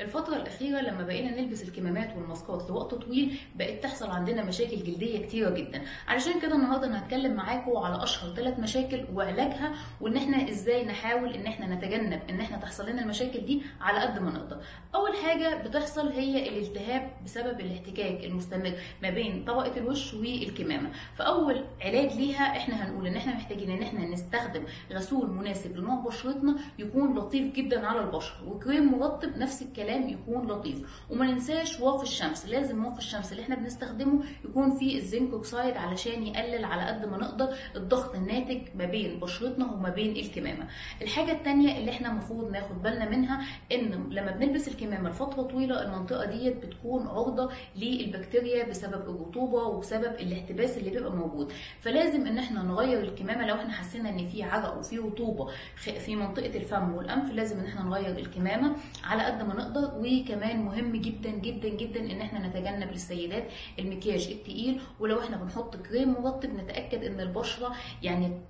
الفترة الأخيرة لما بقينا نلبس الكمامات والماسكات لوقت طويل بقت تحصل عندنا مشاكل جلدية كتيرة جدا. علشان كده النهاردة أنا هتكلم معاكم على أشهر ثلاث مشاكل وعلاجها وإن إحنا إزاي نحاول إن إحنا نتجنب إن إحنا تحصل لنا المشاكل دي على قد ما نقدر. أول حاجة بتحصل هي الالتهاب بسبب الاحتكاك المستمر ما بين طبقة الوش والكمامة. فأول علاج ليها إحنا هنقول إن إحنا محتاجين إن إحنا نستخدم غسول مناسب لنوع بشرتنا يكون لطيف جدا على البشرة وكريم مرطب نفس الكلام الكلام يكون لطيف. وما ننساش واقي الشمس لازم واقي الشمس اللي إحنا بنستخدمه يكون فيه الزنك أوكسايد علشان يقلل على قد ما نقدر الضغط الناتج ما بين بشرتنا وما بين الكمامة. الحاجة الثانية اللي إحنا المفروض ناخد بالنا منها إن لما بنلبس الكمامة لفترة طويلة المنطقة ديت بتكون عرضة للبكتيريا بسبب الرطوبة وبسبب الاحتباس اللي بيبقى موجود. فلازم إن إحنا نغير الكمامة لو إحنا حسينا إن في عرق وفي رطوبة في منطقة الفم والأنف لازم إن إحنا نغير الكمامة على قد ما نقدر وكمان مهم جدا جدا جدا إن إحنا نتجنب للسيدات المكياج التقيل ولو إحنا بنحط كريم مرطب نتاكد إن البشرة يعني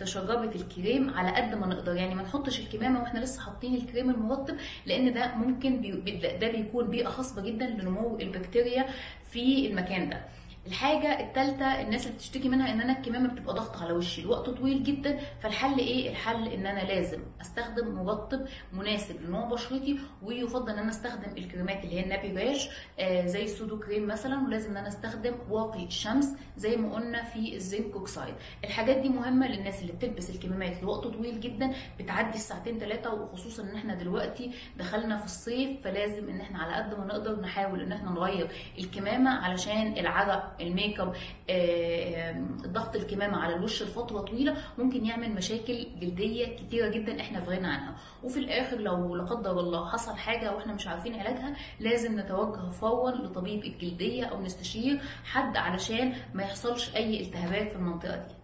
تشربت الكريم على قد ما نقدر. يعني ما نحطش الكمامة وإحنا لسه حاطين الكريم المرطب لأن ده ممكن بي ده بيكون بيئة خصبه جدا لنمو البكتيريا في المكان ده. الحاجة الثالثة الناس اللي بتشتكي منها إن أنا الكمامة بتبقى ضغط على وشي الوقت طويل جدا فالحل إيه؟ الحل إن أنا لازم أستخدم مرطب مناسب لنوع بشرتي ويفضل إن أنا أستخدم الكريمات اللي هي النابيراج آه زي السودوكريم مثلا ولازم إن أنا أستخدم واقي الشمس زي ما قلنا في ال zinc oxide الحاجات دي مهمة للناس اللي بتلبس الكمامات لوقت طويل جدا بتعدي الساعتين ثلاثة وخصوصا إن إحنا دلوقتي دخلنا في الصيف فلازم إن إحنا على قد ما نقدر نحاول إن إحنا نغير الكمامة علشان العرق الميك اب ضغط الكمامة على الوش لفترة طويلة ممكن يعمل مشاكل جلدية كتيرة جدا إحنا في غنى عنها. وفي الآخر لو لا قدر الله حصل حاجة وإحنا مش عارفين علاجها لازم نتوجه فورا لطبيب الجلدية أو نستشير حد علشان ما يحصلش أي التهابات في المنطقة دي.